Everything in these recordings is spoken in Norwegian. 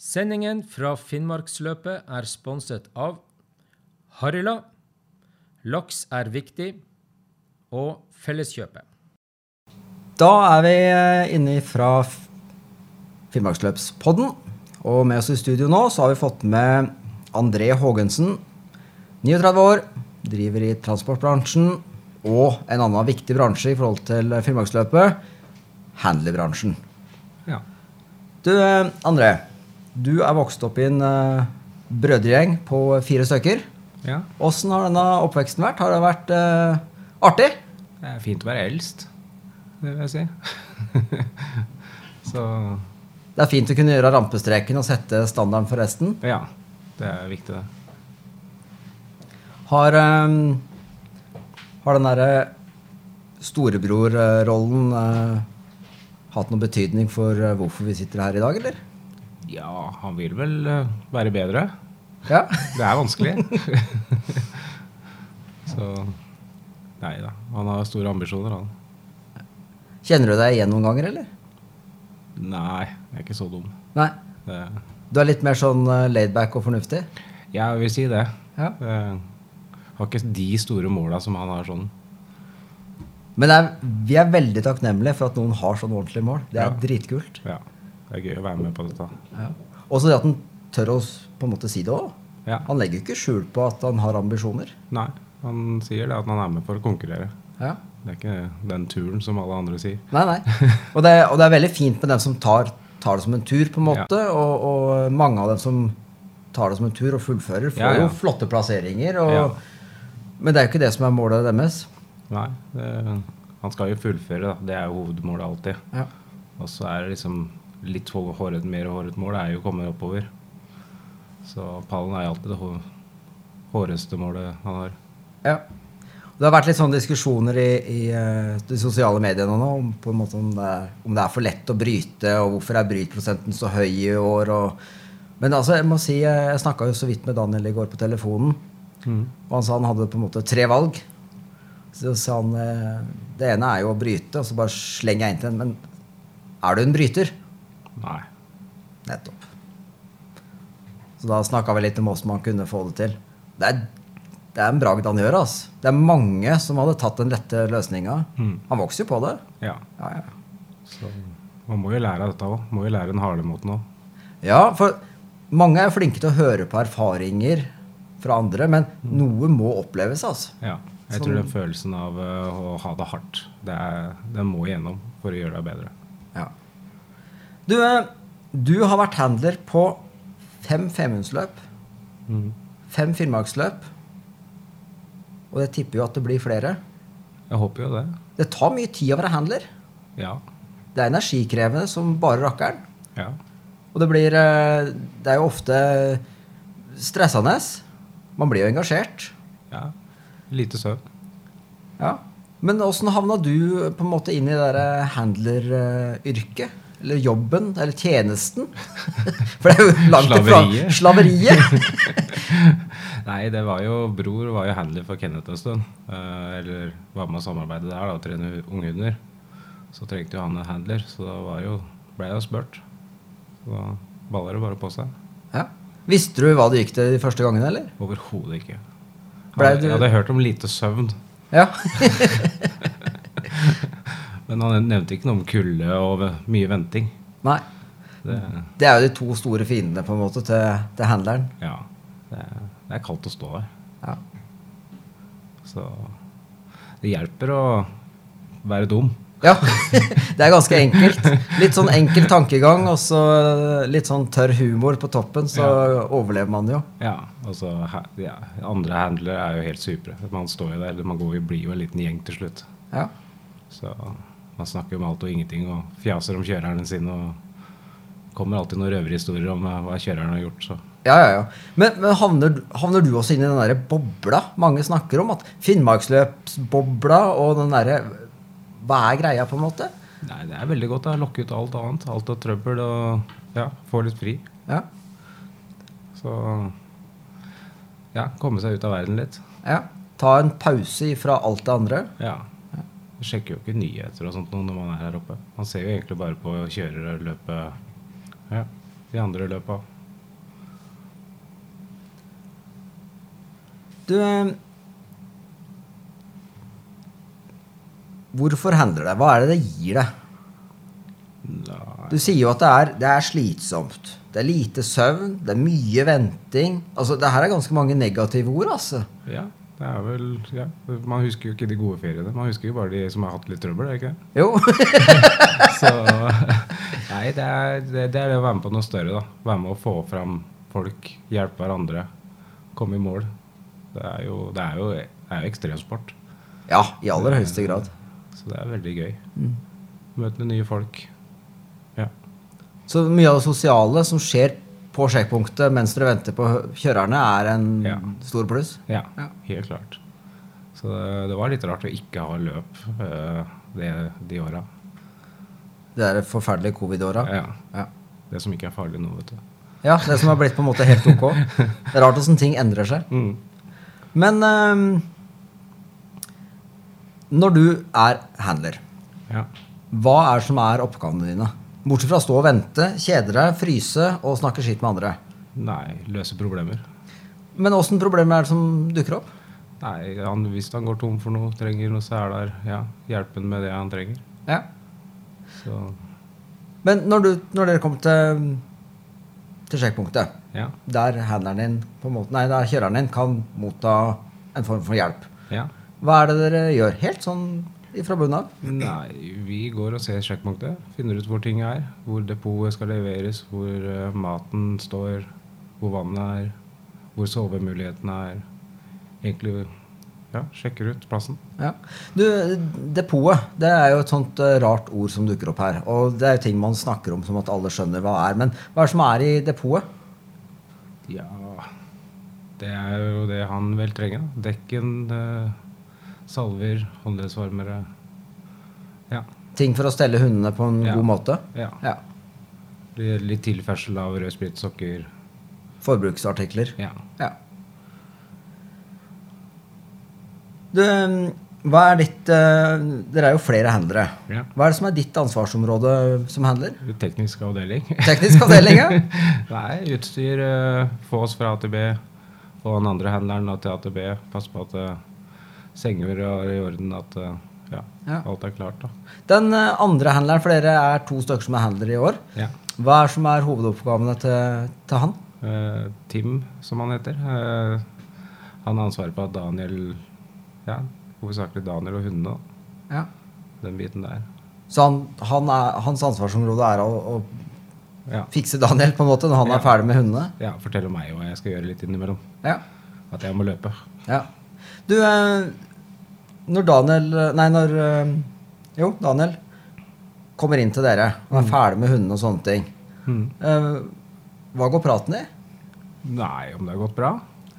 Sendingen fra Finnmarksløpet er sponset av Harila, Laks er viktig og Felleskjøpet. Da er vi eh, inne fra Finnmarksløpspodden. Og med oss i studio nå så har vi fått med André Haagensen. 39 år, driver i transportbransjen og en annen viktig bransje i forhold til Finnmarksløpet, handlerbransjen. Ja. Du, eh, André. Du er vokst opp i en uh, brødregjeng på fire stykker. ja. Åssen har denne oppveksten vært? Har det vært uh, artig? Det er fint å være eldst, det vil jeg si. Så Det er fint å kunne gjøre rampestreken og sette standarden for resten. ja, det er viktig, det. Har, um, har den derre storebrorrollen uh, hatt noen betydning for eh, hvorfor vi sitter her i dag, eller? Ja, han vil vel eh, være bedre. Ja. Det er vanskelig. Så Nei da. Han har store ambisjoner, han. Kjenner du deg igjen noen ganger, eller? Nei, jeg er ikke så dum. Nei. Det, Du er litt mer sånn eh, laidback og fornuftig? Ja, jeg vil si det. Ja. Jeg har ikke de store måla som han har sånn. Men er, vi er veldig takknemlige for at noen har sånn ordentlige mål. Det er Ja. dritkult. Ja, det er gøy å være med på dette. Også det at han tør å på en måte si det òg. Ja. Han legger ikke skjul på at han har ambisjoner. Nei, han sier det at han er med for å konkurrere. Ja. Det er ikke den turen som alle andre sier. Nei, nei. Og det, og det er veldig fint med dem som tar, tar det som en tur, på en måte. Og, og mange av dem som tar det som en tur og fullfører, får Ja, ja. jo flotte plasseringer. Og, Ja. Men det er jo ikke det som er målet deres. Nei, det, han skal jo fullføre, da. Det er jo hovedmålet alltid. Ja. Og så er det liksom litt håret, mer håret mål er jo å komme oppover. Så pallen er alltid det hå- håreste målet han har. Ja. Det har vært litt sånne diskusjoner i, i eh, de sosiale mediene nå om, på en måte om, det er, om det er for lett å bryte, og hvorfor er brytprosenten så høy i år. Og, men altså, jeg må si, jeg snakka jo så vidt med Daniel i går på telefonen, og han sa han hadde på en måte tre valg. Så sa han eh, det ene er jo å bryte, og så bare slenger jeg inn til en. Men er du en bryter? Nei. Nettopp. Så da snakka vi litt om åssen man kunne få det til. Det er, det er en bragd han gjør. ass. Det er mange som hadde tatt den lette løsninga. Han vokser jo på det. Ja. Ja, ja. Så man må jo lære av dette òg. Må jo lære den harde måten òg. ja, for mange er flinke til å høre på erfaringer fra andre, men noe må oppleves. altså. Ja. Jeg tror den følelsen av eh, å ha det hardt, det er, den må igjennom for å gjøre deg bedre. Ja. Du, eh, du har vært handler på fem femhundsløp, fem finnmarksløp, og jeg tipper jo at det blir flere. Jeg håper jo det. Det tar mye tid å være handler. Ja. Det er energikrevende som bare rakkeren. Ja. Og det blir eh, Det er jo ofte stressende. Man blir jo engasjert. ja. Lite søvn. Ja. Men åssen havna du på en måte inn i det derre handleryrket? Eller jobben? Eller tjenesten? For det er jo langt ifra Slaveriet. Nei, det var jo Bror var jo handler for Kenneth en stund. Eh, eller var med å samarbeide der, da, og trene unghunder. Så trengte jo han en handler, så da var jo, ble jeg jo spurt. Så da balla det bare på seg. Ja. Visste du hva det gikk til de første gangene, eller? Overhodet ikke. Jeg, hadde, jeg hadde hørt om lite søvn, Ja. men han nevnte ikke noe om kulde og mye venting. Nei. Det, Det er jo de to store fiendene på en måte til, til handleren. ja, det, er- det er kaldt å stå der. Ja. Så det hjelper å være dum. Ja, det er ganske enkelt. Litt sånn enkel tankegang og så litt sånn tørr humor på toppen, så overlever man jo. Ja, ha- ja, Andre handlere er jo helt supre. Man står jo der, man går, jo- blir jo en liten gjeng til slutt. Ja. Så man snakker om alt og ingenting og fjaser om kjørerne sine. og kommer alltid noen røverhistorier om eh, hva kjøreren har gjort. Så. Ja, ja, ja. Men, men havner, havner du også inn i den derre bobla mange snakker om? At Finnmarksløpsbobla og den derre Hva er greia, på en måte? Nei, det er veldig godt å lokke ut alt annet. Alt av trøbbel og ja, få litt fri. Ja. Så ja, komme seg ut av verden litt. ja. Ta en pause fra alt det andre. Ja. Jeg sjekker jo ikke nyheter og sånt nå når man er her oppe. Man ser jo egentlig bare på kjørere løpe. Ja. de andre løpa. Du eh, Hvorfor hender det? Hva er det det gir deg? Du sier jo at det er, det er slitsomt. Det er lite søvn, det er mye venting. Altså, det her er ganske mange negative ord, altså. Ja, det er vel ja. Man husker jo ikke de gode feriene. Man husker jo bare de som har hatt litt trøbbel. er det ikke det? Jo. Så Nei, det er, det, det er det å være med på noe større. da Være med å få fram folk, hjelpe hverandre, komme i mål. Det er jo, det er jo, det er jo ekstremsport. ja, i aller høyeste grad. Så det er veldig gøy. Møte nye folk. Ja. Så mye av det sosiale som skjer på sjekkpunktet mens dere venter på kjørerne, er en Ja. stor pluss? ja, Ja. helt klart. Så det, det var litt rart å ikke ha løp eh, det, de åra. Det er forferdelige covid-åra? Ja. Ja. Det som ikke er farlig nå, vet du. ja, det som har blitt på en måte helt ok. Det er rart åssen ting endrer seg. Mm. Men ehm, når du er handler, Ja. hva er det som er oppgavene dine? Bortsett fra å stå og vente, kjede deg, fryse og snakke skitt med andre. Nei, løse problemer. Men åssen problemer er det som dukker opp? Nei, han, Hvis han går tom for noe, trenger noe, så er der ja, hjelpen med det han trenger. Ja. Så Men når, du, når dere kommer til, til sjekkpunktet, ja. der handleren din på en måte, nei, der kjøreren din kan motta en form for hjelp, ja. hva er det dere gjør? Helt sånn fra bunnen av? Nei, vi går og ser sjekkpunktet. Finner ut hvor ting er. Hvor depotet skal leveres, hvor uh, maten står, hvor vannet er, hvor sovemulighetene er. Egentlig ja, sjekker ut plassen. Ja. Du, depotet, det er jo et sånt uh, rart ord som dukker opp her. Og det er jo ting man snakker om som at alle skjønner hva er. Men hva er det som er i depotet? Ja Det er jo det han vel trenger. Dekken, eh, salver, håndleddsvarmere. Ja. Ting for å stelle hundene på en Ja. god måte? ja. Ja. Litt tilførsel av rød sprit, sokker. Forbruksartikler? Ja. Ja. Du, hva er ditt eh, Dere er jo flere handlere. ja. Hva er det som er ditt ansvarsområde som handler? Teknisk avdeling. Teknisk avdeling, ja? Nei, utstyr. eh, Få oss fra AtB. Få den andre handleren til ATB. Pass Passe på at eh, senger er i orden. At eh, ja, Ja. alt er klart. da. Den eh, andre handleren, for dere er to stykker som er handlere i år. Ja. Hva er som er hovedoppgavene til, til han? Uh, Tim, som han heter. Uh, han har ansvaret på at Daniel Ja, hovedsakelig Daniel og hundene. Ja. Den biten der. Så han, han er, hans ansvarsområde er å, å Ja. fikse Daniel på en måte når han Ja. er ferdig med hundene? ja Fortelle meg hva jeg skal gjøre litt innimellom. Ja. At jeg må løpe. ja. Du, eh, når Daniel Nei, når eh, Jo, Daniel kommer inn til dere og er ferdig med hundene og sånne ting. Mm. Eh, hva går praten i? Nei, om det har gått bra.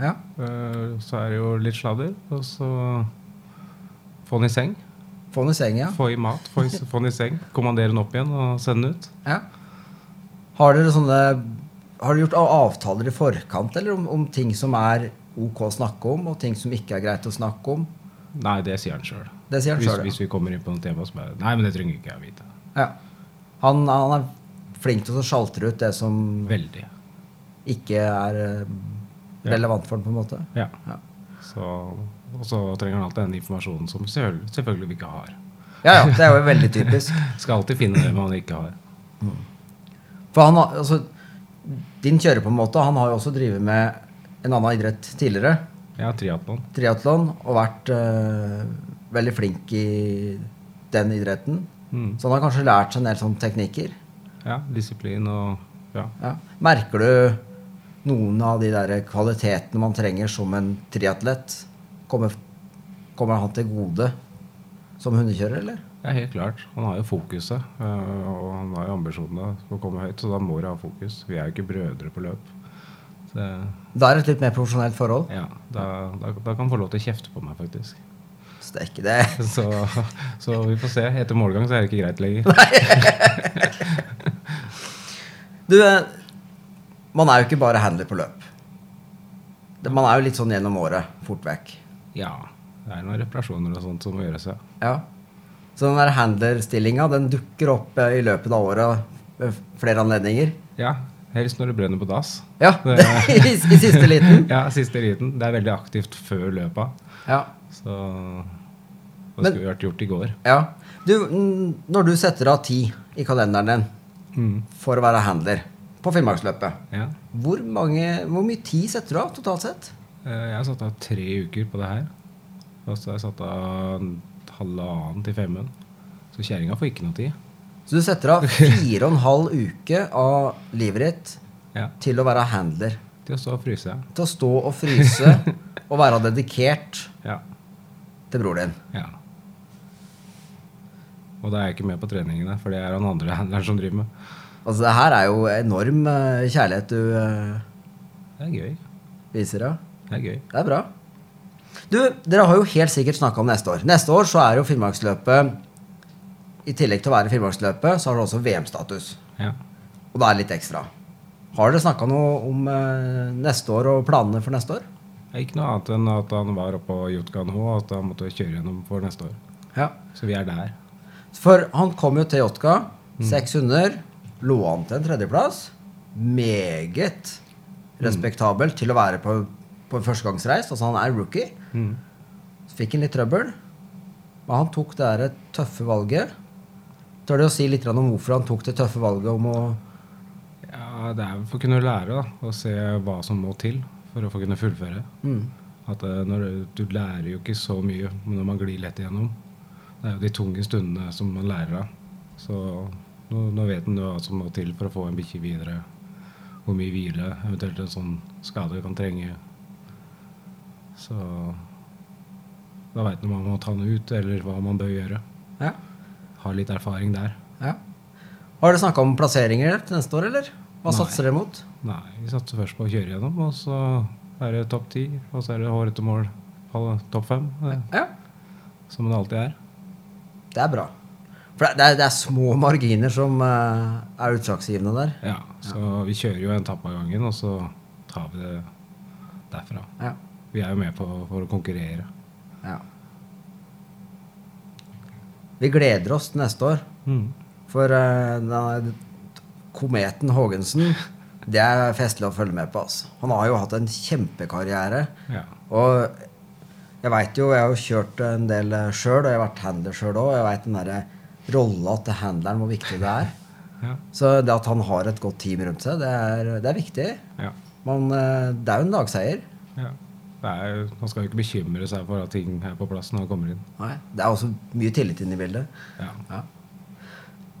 Ja. Eh, så er det jo litt sladder. Og så få den i seng. Få den i seng, ja. Få i mat, få, i, få den i seng. Kommandere den opp igjen og sende den ut. ja. Har dere sånne Har dere gjort avtaler i forkant, eller om, om ting som er ok å snakke om, og ting som ikke er greit å snakke om? Nei, det sier han sjøl. Hvis, ja. hvis vi kommer inn på noe tema, som er Nei, men det trenger ikke jeg vite. ja. Han, han er flink til å sjaltre ut det som Veldig. ikke er eh, relevant for ham, på en måte. Ja. Ja. Så, og så trenger han alltid den informasjonen som selvfølgelig, vi ikke har. Ja, ja, det er jo veldig typisk. Skal alltid finne det man ikke har. For han altså, din kjører på en måte, han har jo også drevet med en annen idrett tidligere. Ja, triatlon. Triatlon. Og vært uh, veldig flink i den idretten. Mm. Så han har kanskje lært seg en del sånne teknikker. Ja, disiplin og ja. Ja. Merker du noen av de der kvalitetene man trenger som en triatlett? Kommer, kommer han til gode som hundekjører, eller? Ja, helt klart. Han har jo fokuset, øh, og han har jo ambisjonene for å komme høyt, så da må du ha fokus. Vi er jo ikke brødre på løp. Så, Da er det et litt mer profesjonelt forhold. ja, da, da, da kan han få lov til å kjefte på meg, faktisk. Så det er ikke. Så, så vi får se. Etter målgang så er det ikke greit lenger. Du, eh, man er jo ikke bare handler på løp. Man er jo litt sånn gjennom året, fort vekk. Ja, det er noen reparasjoner og sånt som må gjøres, ja. Ja. Så den der handlerstillinga, den dukker opp eh, i løpet av året ved flere anledninger. Ja, Helst når det brenner på dass. Ja, i, i siste liten. Ja, siste liten. Det er veldig aktivt før løpa. Ja. Så det skulle vært gjort i går. ja. Du, når du setter av tid i kalenderen din Mm. for å være handler på Finnmarksløpet, Ja. hvor, mange, hvor mye tid setter du av totalt sett? Eh, Jeg har satt av tre uker på det her. Og så har jeg satt av halvannen til femmen. Så kjerringa får ikke noe tid. Så du setter av fire og en halv uke av livet ditt Ja. til å være handler. Til å stå og fryse. Til å stå og fryse og være dedikert Ja. til bror din. ja. Og da er jeg ikke med på treningene, for det er han andre handleren som driver med. Altså, det her er jo enorm eh, kjærlighet du eh, Det er gøy. viser, ja. Det er gøy. Det er bra. Du, dere har jo helt sikkert snakka om neste år. Neste år så er jo Finnmarksløpet I tillegg til å være Finnmarksløpet, så har du også VM-status. Ja. Og det er litt ekstra. Har dere snakka noe om eh, neste år og planene for neste år? Ikke noe annet enn at han var oppe på Jotka nå, og at han måtte kjøre gjennom for neste år. Ja. Så vi er der. For han kom jo til Jotka. Seks hunder. Lå an til en tredjeplass. Meget respektabelt til å være på, på førstegangsreis. Altså, han er rookie. Mm. Fikk han litt trøbbel. Men han tok det tøffe valget. Tør du å si litt om hvorfor han tok det tøffe valget om å Ja, det er for å kunne lære da, og se hva som må til for å få kunne fullføre. mm. At eh, når, Du lærer jo ikke så mye når man glir lett igjennom. Det er jo de tunge stundene som man lærer av. Så nå, nå vet en hva som må til for å få en bikkje videre. Hvor mye hvile eventuelt en sånn skade kan trenge. Så da veit man om man må ta den ut, eller hva man bør gjøre. Ja. Ha litt erfaring der. ja. Har dere snakka om plasseringer til neste år, eller? Hva Nei. satser dere mot? Nei, vi satser først på å kjøre gjennom, og så er det topp ti, og så er det hårete mål topp fem. Ja. som det alltid er. Det er bra. For det, er, det er små marginer som eh, er utslagsgivende der. Ja, så vi kjører jo en tapp av gangen, og så tar vi det derfra. Ja. Vi er jo med på for å konkurrere. ja. Vi gleder oss til neste år. For uh, kometen Haagensen, det er festlig å følge med på. Altså. Han har jo hatt en kjempekarriere. Ja. Og jeg veit jo, jeg har jo kjørt en del sjøl, og jeg har vært handler sjøl òg. Jeg veit den derre rolla til handleren, hvor viktig det er. Ja. Så det at han har et godt team rundt seg, det er, det er viktig. ja. Men eh, det er jo en dagseier. ja. Det er, man skal jo ikke bekymre seg for at ting er på plass når man kommer inn. Nei, det er også mye tillit inn i bildet. Ja. Ja.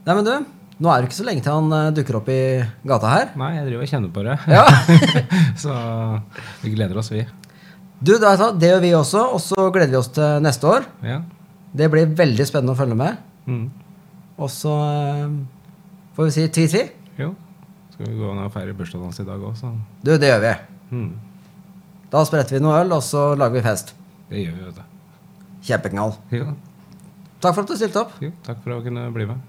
Nei, men du, nå er det ikke så lenge til han eh, dukker opp i gata her. Nei, jeg driver og kjenner på det. Ja. så vi gleder oss, vi. Du, det, det gjør vi også, og så gleder vi oss til neste år. Ja. Det blir veldig spennende å følge med. Mm. Og så eh, får vi si tvi-tvi. Jo. Skal vi gå ned og feire bursdagen hans i dag òg, så Du, det gjør vi. mm. Da spretter vi noe øl, og så lager vi fest. Det gjør vi, vet du. Kjempeknall. Jo. Takk for at du stilte opp. jo. Takk for å kunne bli med.